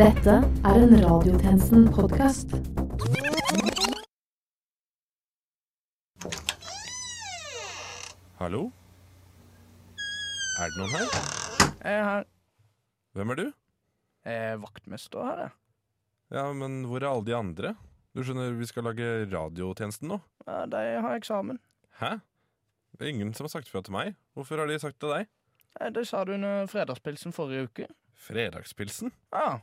Dette er en Radiotjenesten-podkast. Hallo? Er det noen her? Jeg er her. Hvem er du? Jeg er vaktmester her, jeg. Ja, men hvor er alle de andre? Du skjønner, vi skal lage radiotjenesten nå. Ja, de har eksamen. Hæ? Det er ingen som har sagt fra til meg. Hvorfor har de sagt det til deg? Det sa du under fredagspilsen forrige uke. Fredagspilsen? Ja,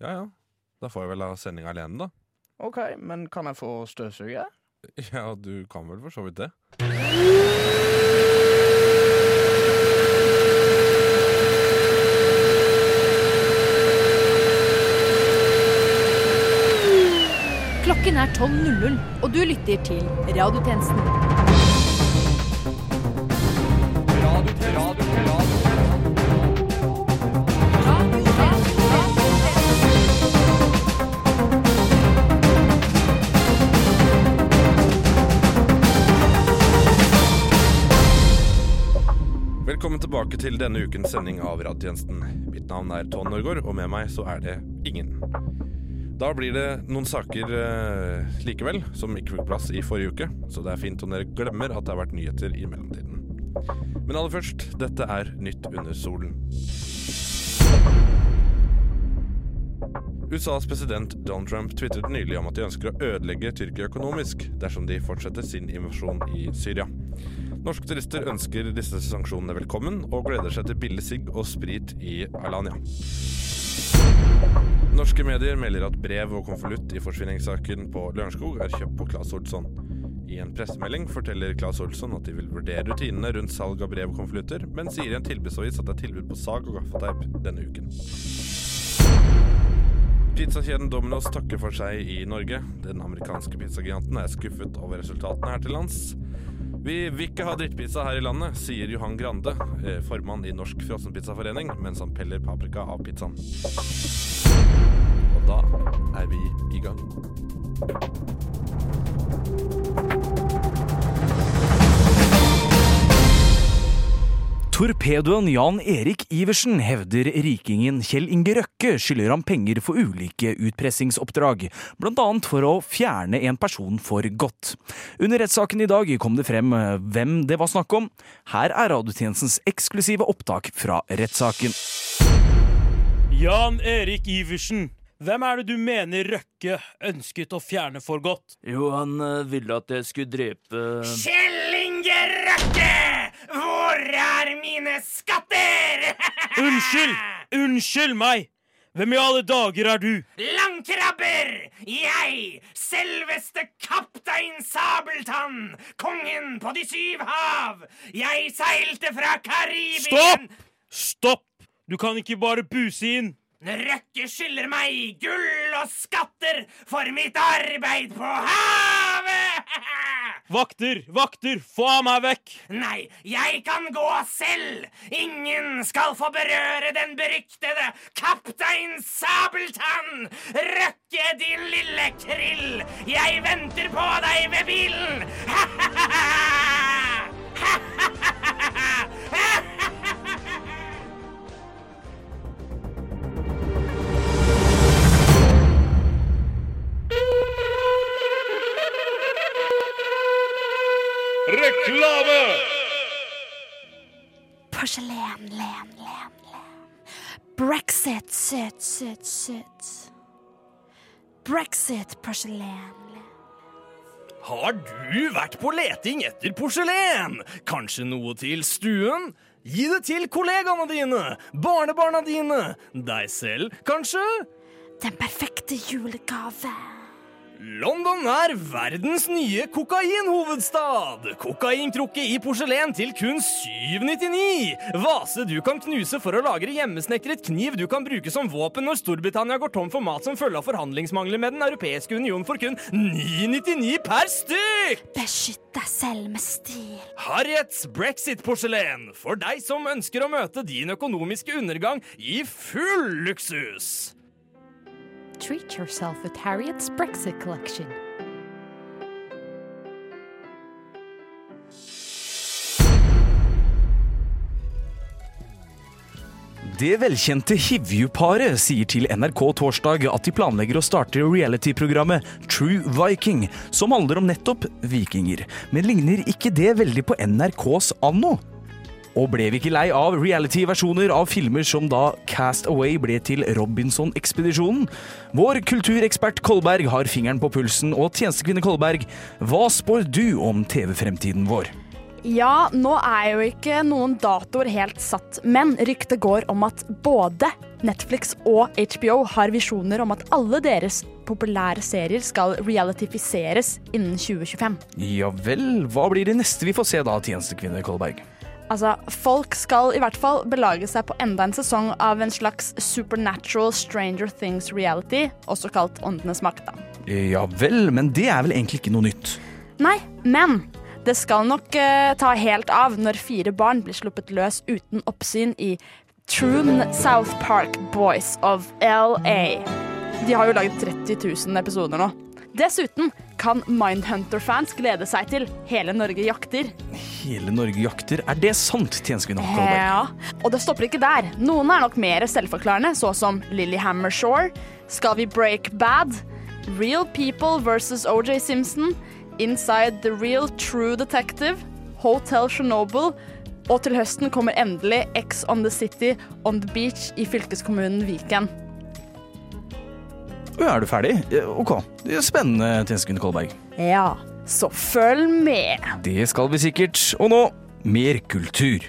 Ja ja. Da får jeg vel ha sending alene, da. OK, men kan jeg få støvsuge? Ja, du kan vel for så vidt det. Klokken er 12.00, og du lytter til Radiotjenesten. Tilbake til denne ukens sending av Radiotjenesten. Mitt navn er Ton Norgård, og med meg så er det ingen. Da blir det noen saker eh, likevel som ikke fikk plass i forrige uke, så det er fint om dere glemmer at det har vært nyheter i mellomtiden. Men aller først, dette er Nytt under solen. USAs president Donald Trump tvitret nylig om at de ønsker å ødelegge Tyrkia økonomisk dersom de fortsetter sin invasjon i Syria. Norske turister ønsker disse sanksjonene velkommen og gleder seg til billig sigg og sprit i Alanya. Norske medier melder at brev og konvolutt i forsvinningssaken på Lørenskog er kjøpt på Claes Olsson. I en pressemelding forteller Claes Olsson at de vil vurdere rutinene rundt salg av brev og konvolutter, men sier i en tilbudsavis at det er tilbud på sag og gaffateip denne uken. Pizzakjeden Domino's takker for seg i Norge. Den amerikanske pizzagiganten er skuffet over resultatene her til lands. Vi vil ikke ha drittpizza her i landet, sier Johan Grande, eh, formann i Norsk Frossenpizzaforening, mens han peller paprika av pizzaen. Og da er vi i gang. Torpedoen Jan Erik Iversen hevder rikingen Kjell Inge Røkke skylder ham penger for ulike utpressingsoppdrag, annet for å fjerne en person for godt. Under rettssaken i dag kom det frem eh, hvem det var snakk om. Her er radiotjenestens eksklusive opptak fra rettssaken. Jan Erik Iversen, hvem er det du mener Røkke ønsket å fjerne for godt? Jo, han eh, ville at jeg skulle drepe Kjell Inge Røkke! Mine skatter? Unnskyld! Unnskyld meg! Hvem i alle dager er du? Langkrabber! Jeg, selveste kaptein Sabeltann, kongen på de syv hav. Jeg seilte fra Karibien Stopp! Stopp! Du kan ikke bare buse inn. Røkke skylder meg gull og skatter for mitt arbeid på havet! Vakter, vakter, få meg vekk! Nei, jeg kan gå selv. Ingen skal få berøre den beryktede kaptein Sabeltann. Røkke, din lille krill. Jeg venter på deg ved bilen. Reklame! Søt, søt, søt. Brexit, porselen. Har du vært på leting etter porselen? Kanskje noe til stuen? Gi det til kollegaene dine, barnebarna dine, deg selv, kanskje? Den perfekte julegave. London er verdens nye kokainhovedstad. Kokainkrukke i porselen til kun 799. Vase du kan knuse for å lagre hjemmesnekret kniv du kan bruke som våpen når Storbritannia går tom for mat som følge av forhandlingsmangler med Den europeiske union for kun 999 per stykk. Beskytt deg selv med stil. Harriets Brexit-porselen. For deg som ønsker å møte din økonomiske undergang i full luksus. Treat yourself with Harriet's Brexit collection. Det velkjente Hivju-paret sier til NRK torsdag at de planlegger å starte reality-programmet True Viking, som handler om nettopp vikinger. Men ligner ikke det veldig på NRKs Anno? Og ble vi ikke lei av reality-versjoner av filmer som da Cast Away ble til Robinson-ekspedisjonen? Vår kulturekspert Kolberg har fingeren på pulsen, og tjenestekvinne Kolberg, hva spår du om TV-fremtiden vår? Ja, nå er jo ikke noen datoer helt satt, men ryktet går om at både Netflix og HBO har visjoner om at alle deres populære serier skal realityfiseres innen 2025. Ja vel, hva blir det neste vi får se da, tjenestekvinne Kolberg? Altså, Folk skal i hvert fall belage seg på enda en sesong av en slags supernatural Stranger Things-reality, også kalt Åndenes makt. da. Ja vel, men det er vel egentlig ikke noe nytt? Nei, men det skal nok uh, ta helt av når fire barn blir sluppet løs uten oppsyn i True South Park Boys of LA. De har jo laget 30 000 episoder nå. Dessuten kan Mindhunter-fans glede seg til Hele Norge jakter. Hele Norge jakter, er det sant, tjenestekvinne Kolberg? Ja, og det stopper ikke der. Noen er nok mer selvforklarende, så som Lilly Shore, Skal vi break bad, Real People versus OJ Simpson, Inside the Real True Detective, Hotel Chernobyl, og til høsten kommer endelig X on the City on the Beach i fylkeskommunen Viken. Å, Er du ferdig? OK. Det Spennende, tjenestekvinne Kolberg. Ja, så følg med. Det skal vi sikkert. Og nå mer kultur.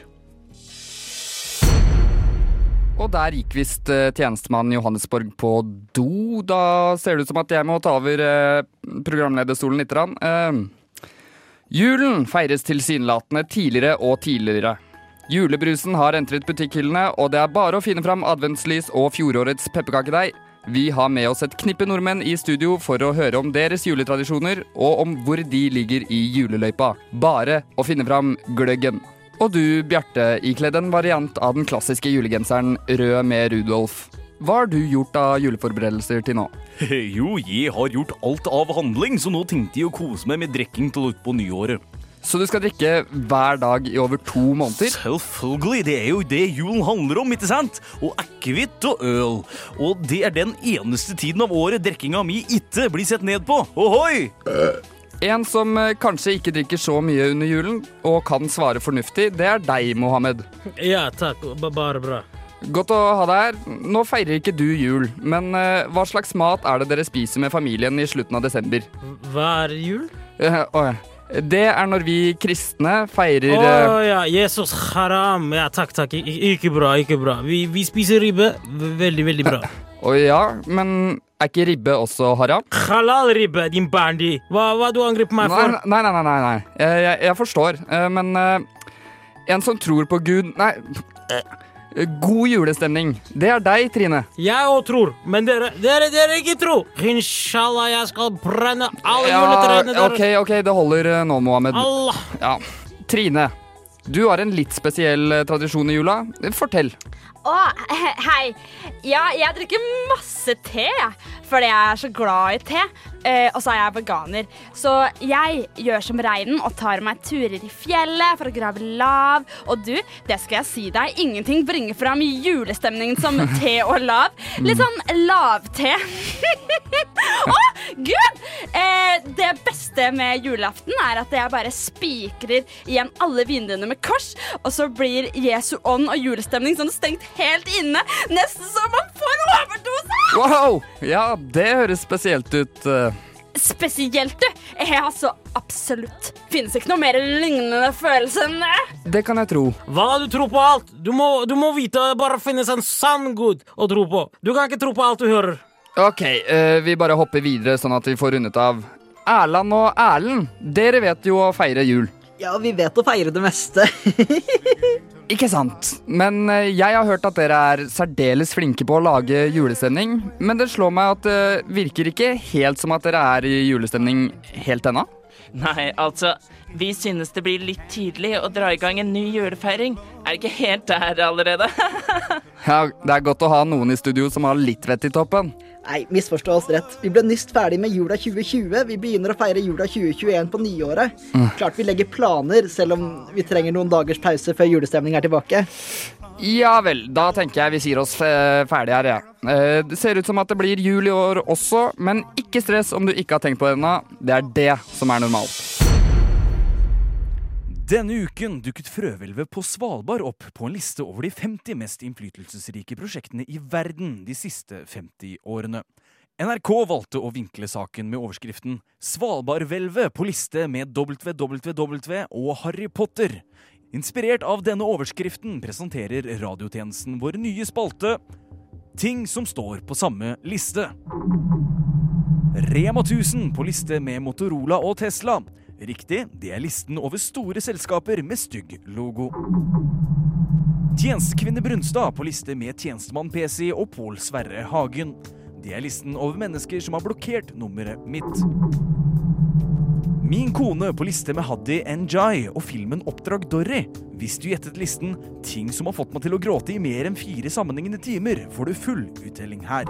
Og der gikk visst tjenestemann Johannesborg på do. Da ser det ut som at jeg må ta over eh, programlederstolen lite grann. Uh, julen feires tilsynelatende tidligere og tidligere. Julebrusen har entret butikkhyllene, og det er bare å finne fram adventslys og fjorårets pepperkakedeig. Vi har med oss et knippe nordmenn i studio for å høre om deres juletradisjoner, og om hvor de ligger i juleløypa. Bare å finne fram gløggen. Og du, Bjarte, ikledd en variant av den klassiske julegenseren rød med Rudolf. Hva har du gjort av juleforberedelser til nå? Jo, jeg har gjort alt av handling, så nå tenkte jeg å kose meg med drikking til utpå nyåret. Så du skal drikke hver dag i over to måneder? Selvfølgelig, det er jo det julen handler om, ikke sant? Og akevitt og øl. Og det er den eneste tiden av året drikkinga mi ikke blir sett ned på. Ohoi! En som eh, kanskje ikke drikker så mye under julen, og kan svare fornuftig, det er deg, Mohammed. Ja, takk. B bare bra. Godt å ha deg her. Nå feirer ikke du jul, men uh, hva slags mat er det dere spiser med familien i slutten av desember? Hver jul? Eh, oi. Det er når vi kristne feirer Å oh, ja, Jesus haram. Ja, takk, takk. Ik ikke bra, ikke bra. Vi, vi spiser ribbe. Veldig, veldig bra. Å ja, men er ikke ribbe også haram? Halal ribbe, din bandy. Hva, hva du angriper meg for? nei, nei, nei, nei, nei. Jeg, jeg, jeg forstår, eh, men eh, en som tror på Gud Nei, eh, god julestemning. Det er deg, Trine. Jeg òg tror, men dere, dere, dere ikke tro. Inshallah, jeg skal brenne alle juletrærne Ja, deres. ok, ok, det holder eh, nå, Mohammed. Allah. Ja. Trine, du har en litt spesiell eh, tradisjon i jula. Fortell. Å, hei. Ja, jeg drikker masse te. Fordi jeg er så glad i te. Eh, og så er jeg veganer. Så jeg gjør som reinen og tar meg turer i fjellet for å grave lav. Og du, det skal jeg si deg, ingenting bringer fram julestemningen som te og lav. Litt sånn lavte. Å, gud! Eh, det beste med julaften er at jeg bare spikrer igjen alle vinduene med kors, og så blir Jesu ånd og julestemning sånn stengt helt inne, nesten så man får overdose! Wow! Ja, det høres spesielt ut. eh. Spesielt, du. Jeg har så absolutt. Finnes ikke noe mer lignende følelse enn det. Det kan jeg tro. Hva du tror på alt? Du må, du må vite det bare finnes en sann Gud å tro på. Du kan ikke tro på alt du hører. Ok, uh, vi bare hopper videre sånn at vi får rundet av. Erland og Erlend, dere vet jo å feire jul. Ja, vi vet å feire det meste. Ikke sant? Men eh, jeg har hørt at dere er særdeles flinke på å lage julestemning. Men det slår meg at det virker ikke helt som at dere er i julestemning helt ennå. Nei, altså, vi synes det blir litt tidlig å dra i gang en ny julefeiring. Er ikke helt der allerede. Ja, Det er godt å ha noen i studio som har litt vett i toppen. Nei, misforstå oss rett. Vi ble nyst ferdig med jula 2020. Vi begynner å feire jula 2021 på nyåret. Mm. Klart vi legger planer, selv om vi trenger noen dagers pause før julestemning er tilbake. Ja vel, da tenker jeg vi sier oss eh, ferdig her, jeg. Ja. det ser ut som at det blir jul i år også, men ikke stress om du ikke har tenkt på det ennå. Det er det som er normalt. Denne uken dukket frøhvelvet på Svalbard opp på en liste over de 50 mest innflytelsesrike prosjektene i verden de siste 50 årene. NRK valgte å vinkle saken med overskriften 'Svalbardhvelvet på liste med WWW og Harry Potter'. Inspirert av denne overskriften presenterer radiotjenesten vår nye spalte Ting som står på samme liste. Rema 1000 på liste med Motorola og Tesla. Riktig, det er listen over store selskaper med stygg logo. Tjenestekvinne Brunstad på liste med tjenestemann PC og Pål Sverre Hagen. Det er listen over mennesker som har blokkert nummeret mitt. Min kone på liste med Haddy Njay og filmen Oppdrag Dory. Hvis du gjettet listen 'Ting som har fått meg til å gråte i mer enn fire sammenhengende timer', får du full uttelling her.